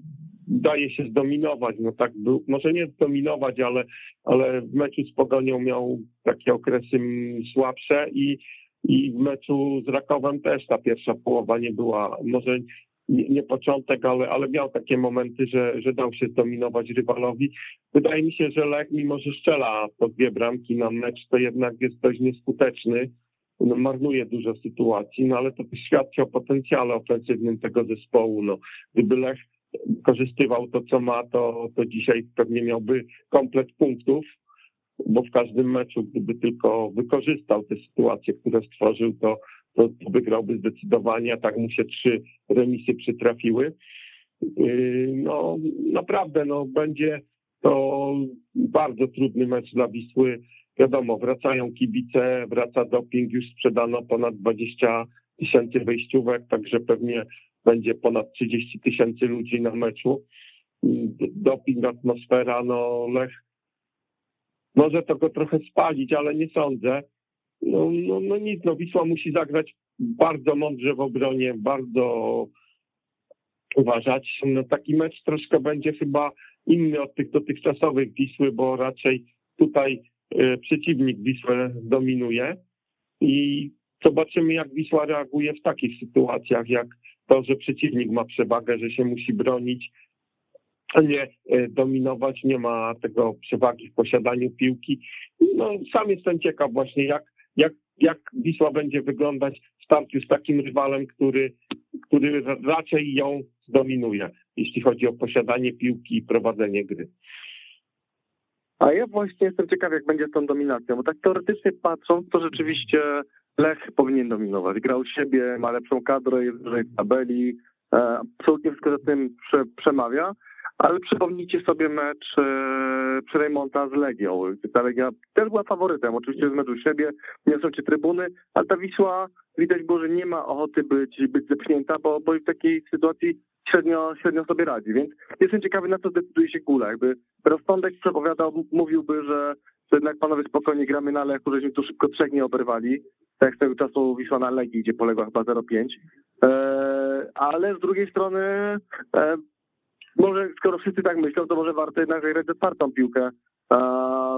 daje się zdominować. No tak był, może nie zdominować, ale, ale w meczu z Pogonią miał takie okresy słabsze i, i w meczu z Rakowem też ta pierwsza połowa nie była, może nie, nie początek, ale, ale miał takie momenty, że, że dał się zdominować rywalowi. Wydaje mi się, że Lech, mimo że strzela po dwie bramki na mecz, to jednak jest dość nieskuteczny no, marnuje dużo sytuacji, no ale to świadczy o potencjale ofensywnym tego zespołu. No, gdyby Lech korzystywał to, co ma, to, to dzisiaj pewnie miałby komplet punktów, bo w każdym meczu, gdyby tylko wykorzystał te sytuacje, które stworzył, to, to, to wygrałby zdecydowanie, a tak mu się trzy remisy przytrafiły. Yy, No naprawdę, no będzie to bardzo trudny mecz dla Wisły wiadomo, wracają kibice, wraca doping, już sprzedano ponad 20 tysięcy wejściówek, także pewnie będzie ponad 30 tysięcy ludzi na meczu. Doping, atmosfera, no Lech może to go trochę spalić, ale nie sądzę. No, no, no nic, no Wisła musi zagrać bardzo mądrze w obronie, bardzo uważać. No taki mecz troszkę będzie chyba inny od tych dotychczasowych Wisły, bo raczej tutaj y, przeciwnik Wisłę dominuje i zobaczymy, jak Wisła reaguje w takich sytuacjach, jak to, że przeciwnik ma przewagę, że się musi bronić, a nie y, dominować, nie ma tego przewagi w posiadaniu piłki. No, sam jestem ciekaw właśnie, jak, jak, jak Wisła będzie wyglądać w starciu z takim rywalem, który, który raczej ją zdominuje, jeśli chodzi o posiadanie piłki i prowadzenie gry.
A ja właśnie jestem ciekaw, jak będzie z tą dominacją, bo tak teoretycznie patrząc, to rzeczywiście Lech powinien dominować. Grał siebie, ma lepszą kadrę, jest wyżej w tabeli, e, absolutnie wszystko za tym prze, przemawia, ale przypomnijcie sobie mecz e, przy remonta z Legią. Ta Legia też była faworytem, oczywiście z meczu siebie, niosą cię trybuny, ale ta Wisła widać było, że nie ma ochoty być, być zepchnięta, bo, bo w takiej sytuacji średnio, średnio sobie radzi, więc jestem ciekawy na co zdecyduje się Gula. Jakby rozsądek przepowiadał, mówiłby, że, że jednak panowie spokojnie gramy na Lechu, żeśmy tu szybko trzech nie oberwali, tak tego czasu Wisła na Legii, gdzie poległa chyba 0,5, e, ale z drugiej strony e, może skoro wszyscy tak myślą, to może warto jednak zagrać ze czwartą piłkę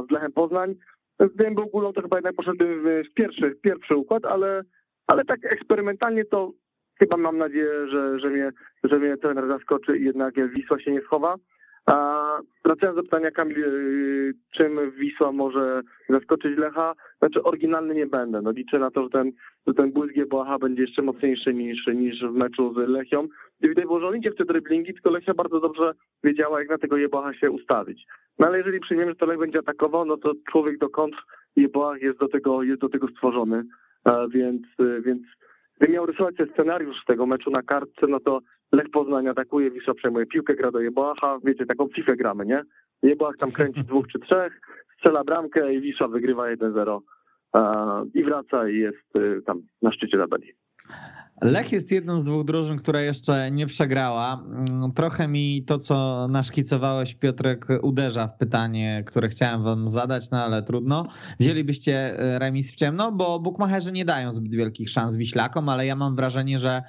z Lechem Poznań. Z był górą to chyba jednak w pierwszy, pierwszy układ, ale, ale tak eksperymentalnie to chyba mam nadzieję, że, że, mnie, że mnie trener zaskoczy i jednak Wisła się nie schowa. Wracając do pytania Kamil, y, czym Wisła może zaskoczyć Lecha, znaczy oryginalny nie będę. No liczę na to, że ten, że ten błysk Błaha będzie jeszcze mocniejszy niż, niż w meczu z Lechią. I widać było, że on idzie w te driblingi, tylko Lechia bardzo dobrze wiedziała, jak na tego Jebłaha się ustawić. No ale jeżeli przyjmiemy, że to Lech będzie atakował, no to człowiek do kontr Jebłach jest do tego, jest do tego stworzony. A więc, więc gdybym miał rysować ten scenariusz tego meczu na kartce, no to Lech Poznań atakuje, Wisła przejmuje piłkę, gra do Jebłacha, wiecie, taką FIFA gramy, nie? Jebłach tam kręci dwóch czy trzech, strzela bramkę i Wisła wygrywa 1-0 i wraca i jest y, tam na szczycie tabeli.
Lech jest jedną z dwóch drużyn, która jeszcze nie przegrała. Mm, trochę mi to, co naszkicowałeś, Piotrek, uderza w pytanie, które chciałem wam zadać, no ale trudno. Wzięlibyście e, remis w ciemno, bo bukmacherzy nie dają zbyt wielkich szans Wiślakom, ale ja mam wrażenie, że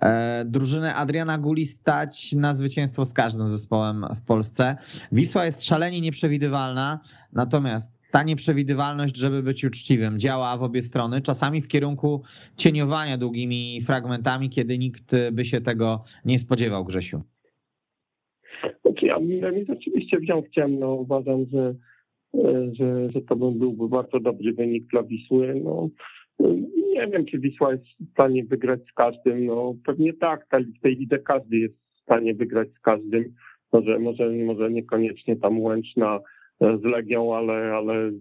e, drużynę Adriana Guli stać na zwycięstwo z każdym zespołem w Polsce. Wisła jest szalenie nieprzewidywalna, natomiast ta nieprzewidywalność, żeby być uczciwym, działa w obie strony, czasami w kierunku cieniowania długimi fragmentami, kiedy nikt by się tego nie spodziewał, Grzesiu.
Znaczy, ja remis oczywiście wziął w ciemno. Uważam, że, że, że to byłby bardzo dobry wynik dla Wisły. No, nie wiem, czy Wisła jest w stanie wygrać z każdym. No, pewnie tak, w tej lidze każdy jest w stanie wygrać z każdym. Może, może, może niekoniecznie tam Łęczna z Legią, ale, ale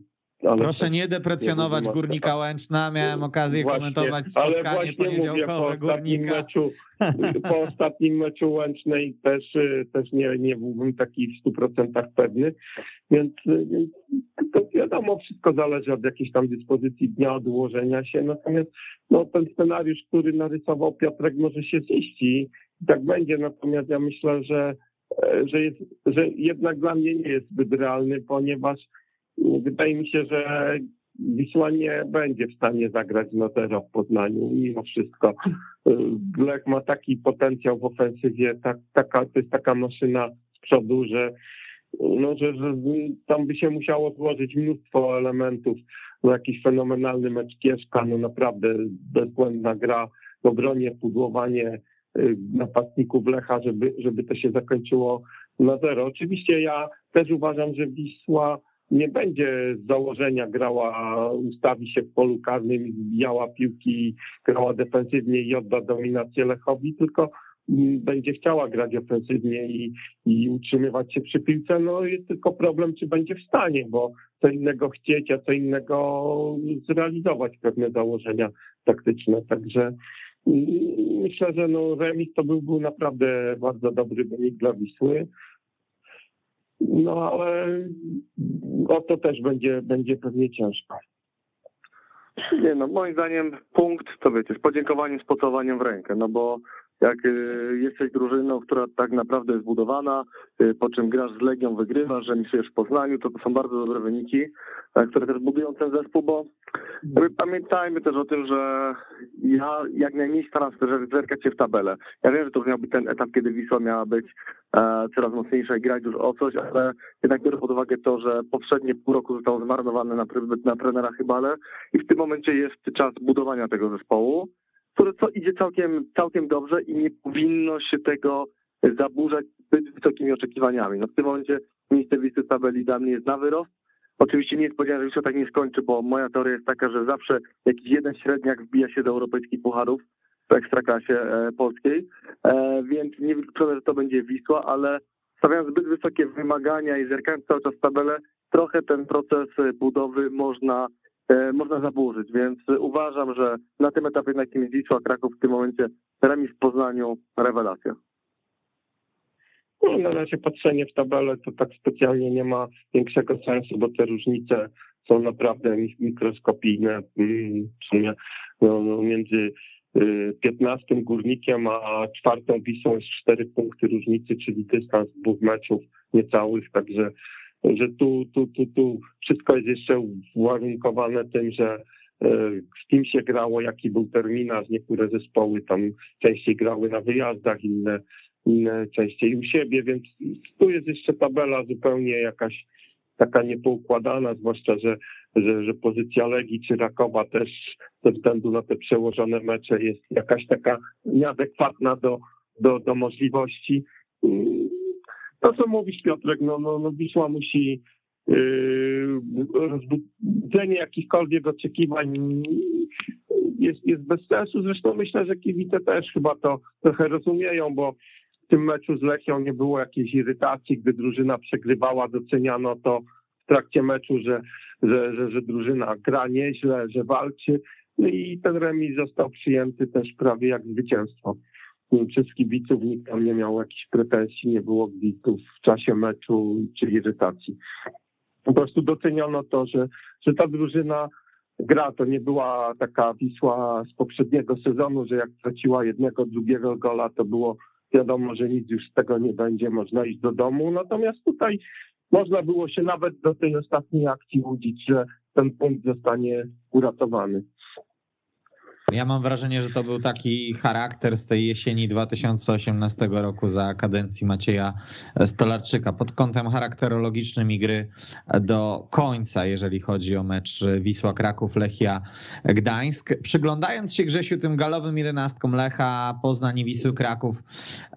Proszę nie deprecjonować nie Górnika Łęczna. Miałem okazję właśnie, komentować spotkanie poniedziałkowe
po Górnika. Meczu, po ostatnim meczu Łęcznej też, też nie, nie byłbym taki w stu procentach pewny. Więc, więc to wiadomo, wszystko zależy od jakiejś tam dyspozycji dnia, odłożenia się. Natomiast no, ten scenariusz, który narysował Piotrek może się ziści. Tak będzie. Natomiast ja myślę, że że, jest, że jednak dla mnie nie jest zbyt realny, ponieważ wydaje mi się, że Wisła nie będzie w stanie zagrać na zero w Poznaniu mimo wszystko. Lech ma taki potencjał w ofensywie, tak, taka, to jest taka maszyna z przodu, że, no, że, że tam by się musiało złożyć mnóstwo elementów. No, jakiś fenomenalny mecz Kieszka, no naprawdę bezbłędna gra obronie, pudłowanie napastników Lecha, żeby, żeby to się zakończyło na zero. Oczywiście ja też uważam, że Wisła nie będzie z założenia grała, ustawi się w polu karnym i zbijała piłki, grała defensywnie i odda dominację Lechowi, tylko mm, będzie chciała grać ofensywnie i, i utrzymywać się przy piłce, no jest tylko problem, czy będzie w stanie, bo co innego chcieć, a co innego zrealizować pewne założenia taktyczne. Także Myślę, że no remis to był, był naprawdę bardzo dobry wynik dla Wisły. No ale o to też będzie, będzie pewnie ciężko.
Nie no, moim zdaniem punkt, to wiecie, z podziękowaniem, z pocałowaniem w rękę, no bo jak y, jesteś drużyną, która tak naprawdę jest budowana, y, po czym grasz z Legią, wygrywasz, że misujesz w Poznaniu, to to są bardzo dobre wyniki, e, które też budują ten zespół, bo pamiętajmy też o tym, że ja jak najmniej staram się zerkać się w tabelę. Ja wiem, że to miał być ten etap, kiedy Wisła miała być e, coraz mocniejsza i grać już o coś, ale jednak biorę pod uwagę to, że poprzednie pół roku zostało zmarnowane na, na trenera Chybale i w tym momencie jest czas budowania tego zespołu które co idzie całkiem, całkiem dobrze i nie powinno się tego zaburzać zbyt wysokimi oczekiwaniami. No w tym momencie minister listy tabeli dla mnie jest na wyrost. Oczywiście nie spodziewam się, że się tak nie skończy, bo moja teoria jest taka, że zawsze jakiś jeden średniak wbija się do europejskich pucharów w ekstraklasie e, polskiej, e, więc nie wykluczone, że to będzie Wisła, ale stawiając zbyt wysokie wymagania i zerkając cały czas tabelę, trochę ten proces budowy można można zaburzyć, więc uważam, że na tym etapie, na jakim jest Wisła Kraków w tym momencie remis w Poznaniu rewelacja.
No, na razie patrzenie w tabelę to tak specjalnie nie ma większego sensu, bo te różnice są naprawdę mikroskopijne. Mm, w sumie no, no, między 15 y, górnikiem, a czwartą Wisłą jest 4 punkty różnicy, czyli dystans dwóch meczów niecałych, także że tu, tu, tu, tu wszystko jest jeszcze uwarunkowane tym, że e, z kim się grało, jaki był terminarz. Niektóre zespoły tam częściej grały na wyjazdach, inne, inne częściej u siebie, więc tu jest jeszcze tabela zupełnie jakaś taka niepoukładana, zwłaszcza, że, że, że pozycja Legii czy Rakowa też ze względu na te przełożone mecze jest jakaś taka nieadekwatna do, do, do możliwości to, co mówisz Piotrek, no, no, no Wisła musi yy, rozbudzenie jakichkolwiek oczekiwań jest, jest bez sensu. Zresztą myślę, że kibice też chyba to trochę rozumieją, bo w tym meczu z Lechią nie było jakiejś irytacji, gdy drużyna przegrywała, doceniano to w trakcie meczu, że, że, że, że drużyna gra nieźle, że walczy. No i ten remis został przyjęty też prawie jak zwycięstwo przez kibiców nikt tam nie miał jakichś pretensji, nie było gwiztów w czasie meczu czy irytacji. Po prostu doceniono to, że, że ta drużyna gra to nie była taka Wisła z poprzedniego sezonu, że jak traciła jednego, drugiego gola, to było wiadomo, że nic już z tego nie będzie, można iść do domu. Natomiast tutaj można było się nawet do tej ostatniej akcji łudzić, że ten punkt zostanie uratowany.
Ja mam wrażenie, że to był taki charakter z tej jesieni 2018 roku za kadencji Macieja Stolarczyka pod kątem charakterologicznym i gry do końca, jeżeli chodzi o mecz Wisła Kraków, Lechia Gdańsk. Przyglądając się Grzesiu tym galowym jedenastkom Lecha, Poznań i Wisły Kraków,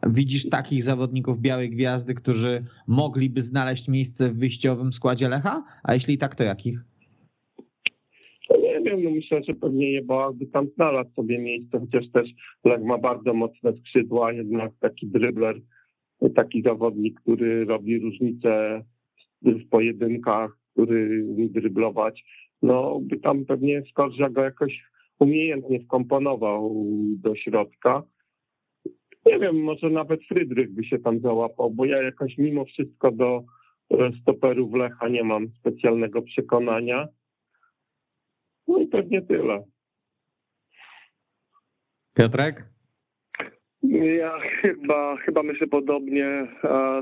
widzisz takich zawodników Białej Gwiazdy, którzy mogliby znaleźć miejsce w wyjściowym składzie Lecha? A jeśli tak, to jakich?
Wiem, no myślę, że pewnie Jeboa by tam znalazł sobie miejsce, chociaż też Lech ma bardzo mocne skrzydła, jednak taki drybler, taki zawodnik, który robi różnicę w pojedynkach, który dryblować, no by tam pewnie Skorża go jakoś umiejętnie wkomponował do środka. Nie wiem, może nawet Frydrych by się tam załapał, bo ja jakoś mimo wszystko do stoperów Lecha nie mam specjalnego przekonania. No i pewnie tyle.
Piotrek?
Ja chyba, chyba myślę podobnie.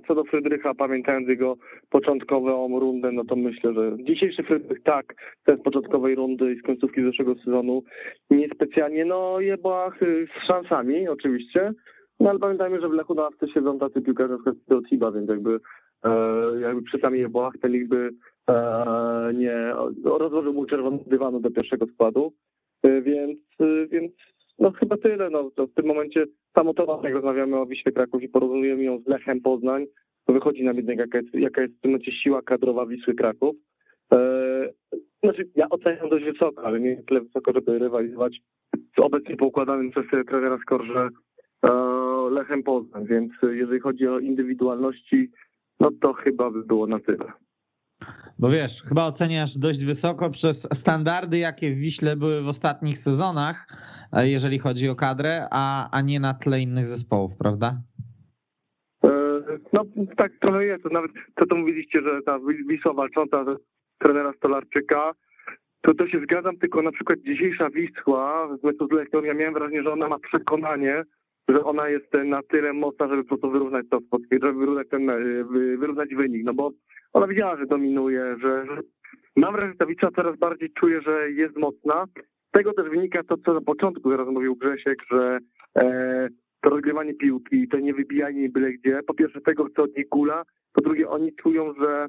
Co do Frydrycha, pamiętając jego początkową rundę, no to myślę, że dzisiejszy Frydrych tak, ten z początkowej rundy i z końcówki zeszłego sezonu niespecjalnie, no jebach z szansami oczywiście, no ale pamiętajmy, że w Lechu na ławce siedzą tacy piłkarze na przykład Tiba, więc jakby, e, jakby przy samej jebach te liczby E, nie rozłożył mu czerwony dywanu do pierwszego składu, e, więc, e, więc no chyba tyle. No, w tym momencie samo to, jak rozmawiamy o Wiśle Kraków i porównujemy ją z Lechem Poznań, to wychodzi nam jednak jaka jest, jaka jest w tym momencie siła kadrowa Wisły Kraków. Znaczy, ja oceniam dość wysoko, ale nie tyle wysoko, żeby rywalizować z obecnie poukładanym przez trenera Skorze Lechem Poznań, więc jeżeli chodzi o indywidualności, no to chyba by było na tyle.
Bo wiesz, chyba oceniasz dość wysoko przez standardy, jakie w Wiśle były w ostatnich sezonach, e, jeżeli chodzi o kadrę, a, a nie na tle innych zespołów, prawda?
E, no tak trochę jest. Nawet to, co mówiliście, że ta Wisła walcząca trenera Stolarczyka, to to się zgadzam, tylko na przykład dzisiejsza Wisła w meczu z Lechią, ja miałem wrażenie, że ona ma przekonanie, że ona jest na tyle mocna, żeby po prostu wyrównać to, żeby wyrównać, ten, wyrównać wynik, no bo ona widziała, że dominuje, że, mam wrażenie, że ta Wisła coraz bardziej czuje, że jest mocna. Z tego też wynika to, co na początku teraz mówił Grzesiek, że e, to rozgrywanie piłki, to nie wybijanie byle gdzie. Po pierwsze tego chce od nich Gula, po drugie oni czują, że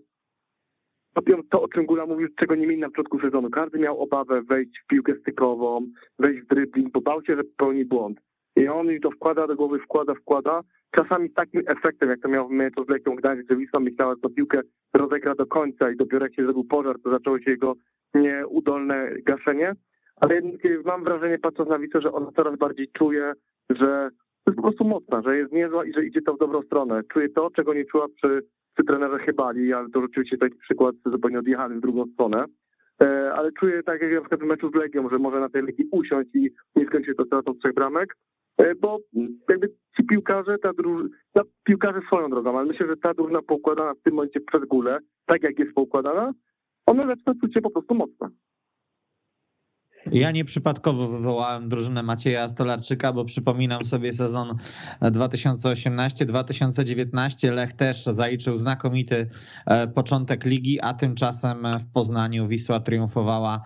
to, o czym Gula mówił, czego nie mieli na początku sezonu. Każdy miał obawę wejść w piłkę stykową, wejść w dribbling, bo bał się, że popełni błąd. I on mi to wkłada do głowy, wkłada, wkłada. Czasami takim efektem, jak to miał meczu z Lechią Gdańsk, że Wisła myślała, że to piłkę rozegra do końca i dopiero jak się zrobił pożar, to zaczęło się jego nieudolne gaszenie. Ale jednak mam wrażenie, patrząc na Wisłę, że ona coraz bardziej czuje, że to jest po prostu mocna, że jest niezła i że idzie to w dobrą stronę. Czuje to, czego nie czuła przy, przy trenerze Chybali, ale to rzeczywiście taki przykład zupełnie odjechany w drugą stronę. E, ale czuję tak jak na przykład w meczu z Legią, że może na tej Legii usiąść i nie skończyć to stratą trzech bramek. E, bo jakby ci piłkarze, ta drużyna, no, piłkarze swoją drogą, ale myślę, że ta drużyna poukładana w tym momencie przez górę, tak jak jest poukładana, one zaczyna czuć się po prostu mocne.
Ja nieprzypadkowo wywołałem drużynę Macieja Stolarczyka, bo przypominam sobie sezon 2018-2019. Lech też zaliczył znakomity e, początek ligi, a tymczasem w Poznaniu Wisła triumfowała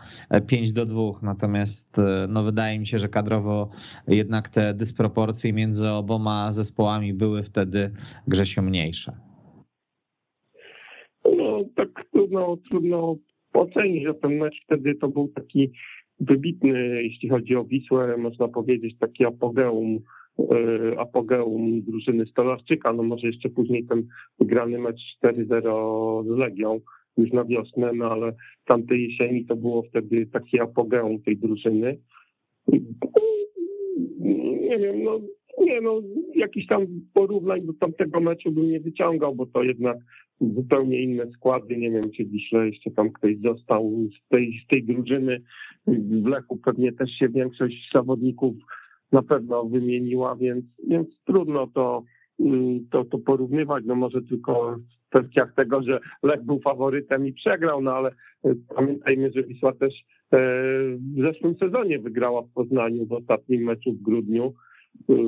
5 do 2. Natomiast e, no, wydaje mi się, że kadrowo jednak te dysproporcje między oboma zespołami były wtedy Grzesiu mniejsze.
No tak trudno, trudno ocenić, że ten mecz wtedy to był taki wybitny, jeśli chodzi o Wisłę, można powiedzieć, taki apogeum, e, apogeum drużyny Stolarczyka. No może jeszcze później ten wygrany mecz 4-0 z Legią już na wiosnę, no ale tamtej jesieni to było wtedy taki apogeum tej drużyny. Nie wiem, no nie no, jakiś tam porównań do tamtego meczu bym nie wyciągał, bo to jednak zupełnie inne składy. Nie wiem, czy dzisiaj jeszcze tam ktoś został z tej, z tej drużyny. W Lechu pewnie też się większość zawodników na pewno wymieniła, więc, więc trudno to, to, to porównywać. No może tylko w kwestiach tego, że Lech był faworytem i przegrał, no ale e, pamiętajmy, że Wisła też e, w zeszłym sezonie wygrała w Poznaniu w ostatnim meczu w grudniu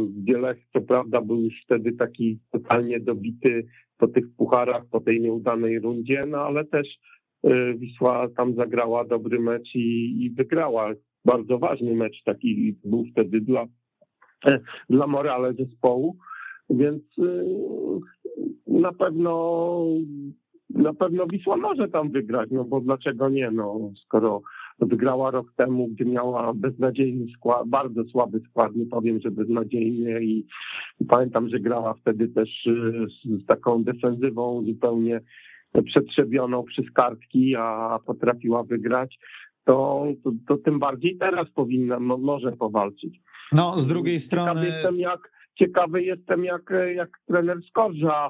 gdzie Lech co prawda był już wtedy taki totalnie dobity po tych pucharach, po tej nieudanej rundzie, no ale też y, Wisła tam zagrała dobry mecz i, i wygrała. Bardzo ważny mecz taki był wtedy dla, e, dla morale zespołu, więc y, na pewno na pewno Wisła może tam wygrać, no bo dlaczego nie, no skoro wygrała rok temu, gdzie miała beznadziejny skład, bardzo słaby skład, nie powiem, że beznadziejny i, i pamiętam, że grała wtedy też y, z, z taką defensywą zupełnie przetrzebioną przez kartki, a potrafiła wygrać, to, to, to tym bardziej teraz powinna, no, może powalczyć.
No, z drugiej strony...
Ciekawy jestem, jak, ciekawy jestem, jak, jak trener Skorża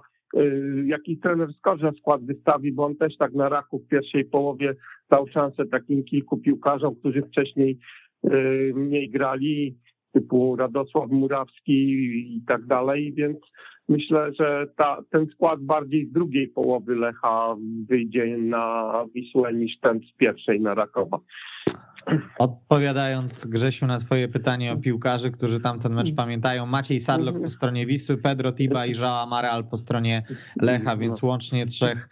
jaki trener Skorża skład wystawi, bo on też tak na raku w pierwszej połowie dał szansę takim kilku piłkarzom, którzy wcześniej y, mniej grali, typu Radosław Murawski i tak dalej, więc myślę, że ta, ten skład bardziej z drugiej połowy Lecha wyjdzie na Wisłę niż ten z pierwszej na Rakowa.
Odpowiadając Grzesiu na twoje pytanie o piłkarzy, którzy tamten mecz pamiętają, Maciej Sadlok po stronie Wisły, Pedro Tiba i Joao Amaral po stronie Lecha, więc łącznie trzech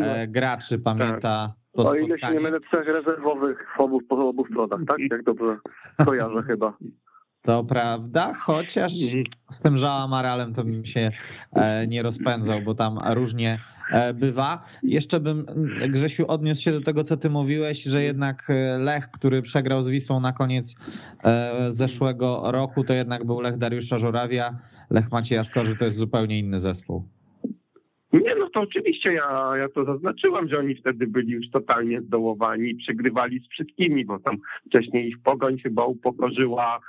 e, graczy pamięta to spotkanie.
O ile się nie mylę, trzech rezerwowych w obu, po obu stronach, tak? Jak dobrze kojarzę chyba.
To prawda, chociaż mhm. z tym Żała Maralem to bym się e, nie rozpędzał, bo tam różnie e, bywa. Jeszcze bym, Grzesiu, odniósł się do tego, co ty mówiłeś, że jednak e, Lech, który przegrał z Wisłą na koniec zeszłego roku, to jednak był Lech Dariusza Żurawia. Lech Macieja Skorzy to jest zupełnie inny zespół.
Nie, no to oczywiście ja, ja to zaznaczyłam, że oni wtedy byli już totalnie zdołowani przegrywali z wszystkimi, bo tam wcześniej ich pogoń chyba upokorzyła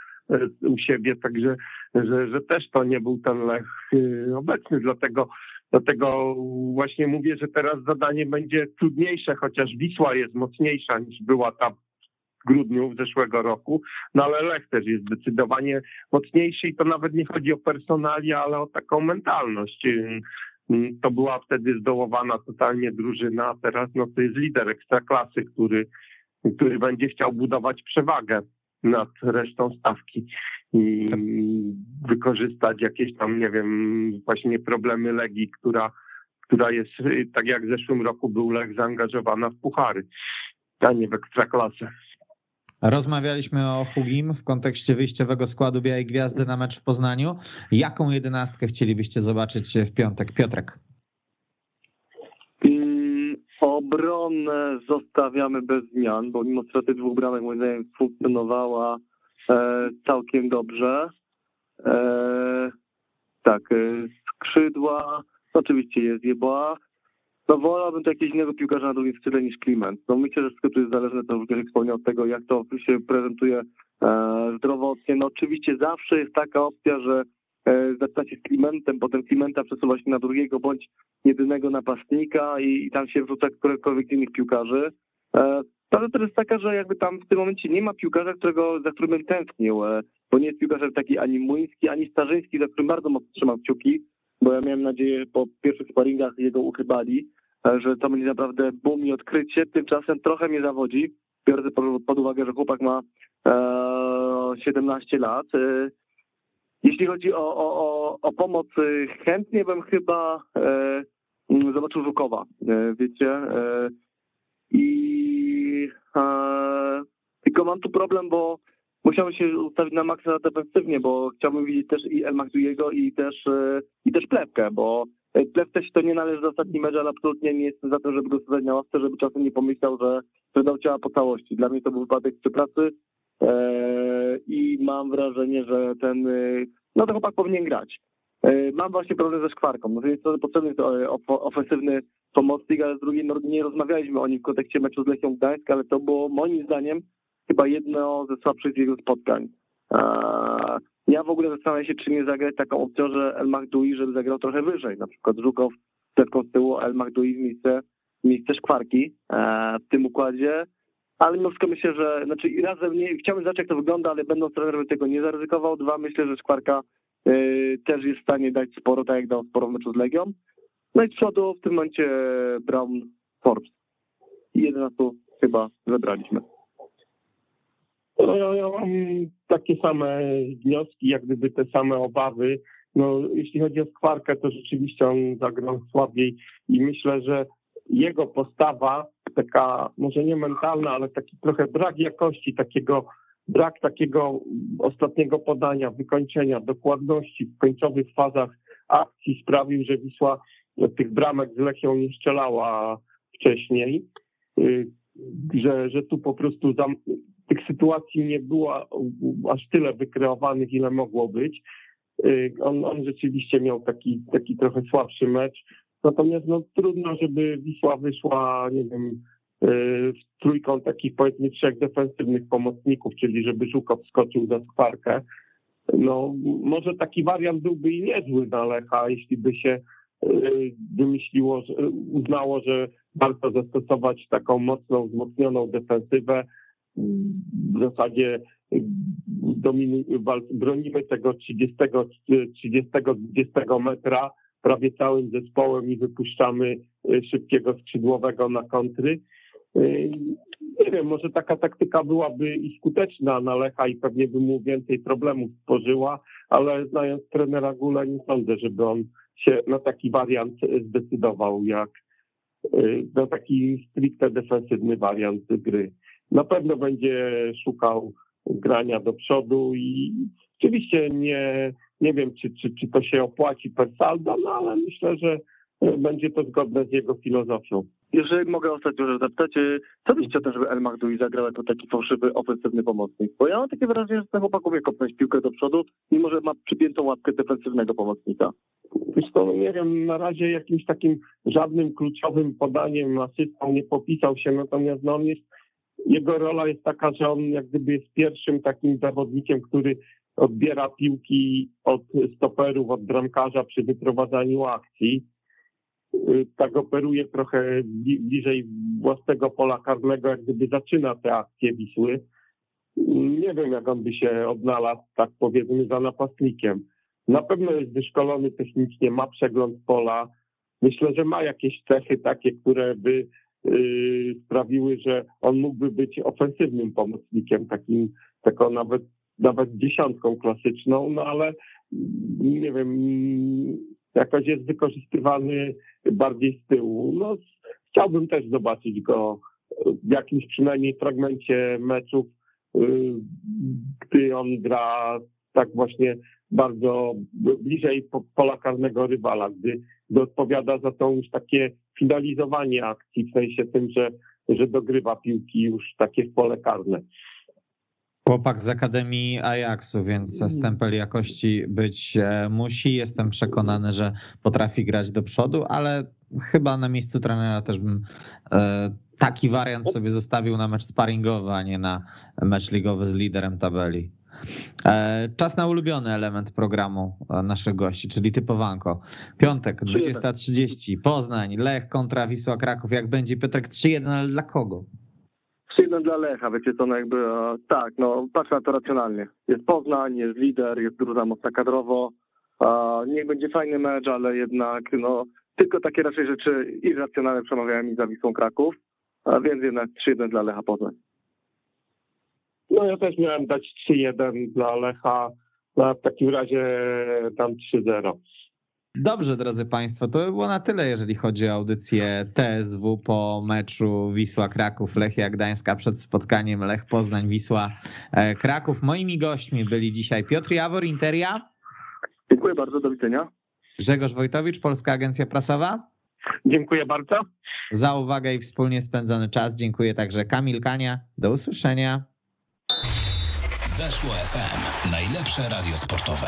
u siebie, także że, że też to nie był ten Lech y, obecny, dlatego Dlatego właśnie mówię, że teraz zadanie będzie trudniejsze, chociaż Wisła jest mocniejsza niż była ta w grudniu zeszłego roku, no ale Lech też jest zdecydowanie mocniejszy i to nawet nie chodzi o personalia, ale o taką mentalność. Y, y, to była wtedy zdołowana totalnie drużyna, a teraz no to jest lider ekstraklasy, który, który będzie chciał budować przewagę nad resztą stawki i wykorzystać jakieś tam, nie wiem, właśnie problemy Legii, która, która jest, tak jak w zeszłym roku był Lech zaangażowana w puchary, a nie w ekstraklasę.
Rozmawialiśmy o Hugim w kontekście wyjściowego składu Białej Gwiazdy na mecz w Poznaniu. Jaką jedenastkę chcielibyście zobaczyć w piątek? Piotrek.
Obronę zostawiamy bez zmian, bo mimo straty dwóch bramek moim zdaniem funkcjonowała e, całkiem dobrze. E, tak, e, skrzydła, oczywiście jest Jeboa. No wolałbym to jakiegoś innego piłkarza na drugim skrzydle niż Kliment. No myślę, że wszystko tu jest zależne, to już wspomniał, od tego, jak to się prezentuje zdrowotnie. No oczywiście zawsze jest taka opcja, że zaczyna się z Klimentem, potem Klimenta przesuwa się na drugiego bądź jedynego napastnika i, tam się wrzuca któregokolwiek innych piłkarzy. E, prawda to jest taka, że jakby tam w tym momencie nie ma piłkarza, którego, za którym bym tęsknił. E, bo nie jest piłkarz taki ani Młyński, ani Starzyński, za którym bardzo mocno trzymam kciuki, bo ja miałem nadzieję po pierwszych sparingach jego uchybali, e, że to będzie naprawdę boom i odkrycie, tymczasem trochę mnie zawodzi, biorąc pod uwagę, że chłopak ma e, 17 lat. E, jeśli chodzi o, o, o, o pomoc, e, chętnie bym chyba e, zobaczył Żukowa, e, wiecie, e, i tylko mam tu problem, bo musiałem się ustawić na maksa defensywnie, bo chciałbym widzieć też i El Magdujego i też, e, i też Plewkę, bo e, Plewce się to nie należy do ostatni mecz, ale absolutnie nie jestem za to, żeby go stać na ławce, żeby czasem nie pomyślał, że, że dał ciała po całości. Dla mnie to był wypadek przy pracy e, i mam wrażenie, że ten, no to chłopak powinien grać. Mam właśnie problem ze szkwarką. No, jest to potrzebny ofensywny pomocnik, ale z drugiej no, nie rozmawialiśmy o nim w kontekście meczu z Lechią Gdańsk, ale to było moim zdaniem chyba jedno ze słabszych jego spotkań. Ja w ogóle zastanawiam się, czy nie zagrać taką opcją, że El Mahdui, żeby zagrał trochę wyżej, na przykład Żukow z tyłu, El Mahdui w miejsce, w miejsce szkwarki w tym układzie, ale mimo wszystko myślę, że, znaczy razem nie, chciałbym zobaczyć jak to wygląda, ale będąc trenerem tego nie zaryzykował. Dwa, myślę, że szkwarka y, też jest w stanie dać sporo, tak jak dał sporo w meczu z Legią. No i z przodu w tym momencie Brown Forbes. I 11 chyba zebraliśmy.
No, ja, ja mam takie same wnioski, jak gdyby te same obawy. No, jeśli chodzi o Skwarkę, to rzeczywiście on zagrał słabiej i myślę, że jego postawa, taka może nie mentalna, ale taki trochę brak jakości, takiego brak takiego ostatniego podania, wykończenia, dokładności w końcowych fazach akcji sprawił, że Wisła tych bramek z Lechią nie strzelała wcześniej, y, że, że tu po prostu zam, tych sytuacji nie było aż tyle wykreowanych, ile mogło być. Y, on, on rzeczywiście miał taki, taki trochę słabszy mecz. Natomiast no, trudno, żeby Wisła wyszła, nie wiem, y, w trójkąt takich powiedzmy trzech defensywnych pomocników, czyli żeby Żukow skoczył za skwarkę. No, może taki wariant byłby i niezły na Lecha, jeśli by się y, wymyśliło, uznało, że warto zastosować taką mocną, wzmocnioną defensywę, w zasadzie bronimy tego 30, 30 20 metra prawie całym zespołem i wypuszczamy y, szybkiego skrzydłowego na kontry. Y, nie wiem, może taka taktyka byłaby i skuteczna na Lecha i pewnie by mu więcej problemów stworzyła, ale znając trenera Gula nie sądzę, żeby on się na taki wariant zdecydował, jak y, na taki stricte defensywny wariant gry na pewno będzie szukał grania do przodu i oczywiście nie, nie wiem, czy, czy, czy to się opłaci per saldo, no ale myślę, że będzie to zgodne z jego filozofią.
Jeżeli mogę ostatnio że zapytać, co byście o tym, żeby El Magdui zagrał jako taki fałszywy, ofensywny pomocnik? Bo ja mam takie wrażenie, że ten chłopak umie kopnąć piłkę do przodu, mimo że ma przypiętą łapkę defensywnego pomocnika.
Wiesz to nie wiem, na razie jakimś takim żadnym kluczowym podaniem, asystą nie popisał się, natomiast no, on jest jego rola jest taka, że on jak gdyby jest pierwszym takim zawodnikiem, który odbiera piłki od stoperów, od bramkarza przy wyprowadzaniu akcji. Y, tak operuje trochę bliżej własnego pola karnego, jak gdyby zaczyna te akcje Wisły. Nie wiem, jak on by się odnalazł, tak powiedzmy, za napastnikiem. Na pewno jest wyszkolony technicznie, ma przegląd pola. Myślę, że ma jakieś cechy takie, które by Y, sprawiły, że on mógłby być ofensywnym pomocnikiem, takim, taką nawet, nawet dziesiątką klasyczną, no ale nie wiem, jakoś jest wykorzystywany bardziej z tyłu. No, chciałbym też zobaczyć go w jakimś przynajmniej fragmencie meczów, y, gdy on gra tak właśnie bardzo bliżej pola karnego rywala, gdy, gdy odpowiada za to już takie finalizowanie akcji, w sensie tym, że, że dogrywa piłki już takie w pole karne.
Chłopak z Akademii Ajaxu, więc mm. stempel jakości być e, musi. Jestem przekonany, że potrafi grać do przodu, ale chyba na miejscu trenera też bym e, taki wariant sobie zostawił na mecz sparingowy, a nie na mecz ligowy z liderem tabeli. E, czas na ulubiony element programu naszych gości, czyli typowanko. Piątek, 20.30, Poznań, Lech kontra Wisła Kraków. Jak będzie Piotrek 3-1, ale dla kogo?
3-1 dla Lecha, wiecie co, no jakby e, tak, no patrzę na to racjonalnie. Jest Poznań, jest lider, jest druga mocna kadrowo. E, niech będzie fajny mecz, ale jednak no tylko takie raczej rzeczy irracjonalne przemawiają mi za Wisłą Kraków, a więc jednak 3-1 dla Lecha Poznań.
No ja też miałem dać 3-1 dla Lecha, a w takim razie dam 3-0.
Dobrze, drodzy Państwo, to by było na tyle, jeżeli chodzi o audycję TSW po meczu Wisła Kraków, Lechia Gdańska przed spotkaniem Lech Poznań Wisła e, Kraków. Moimi gośćmi byli dzisiaj Piotr Jawor, Interia,
Dziękuję bardzo, do widzenia.
Grzegorz Wojtowicz, Polska Agencja Prasowa.
Dziękuję bardzo.
Za uwagę i wspólnie spędzony czas dziękuję także Kamil Kania. Do usłyszenia.
Weszło FM. Najlepsze radio sportowe.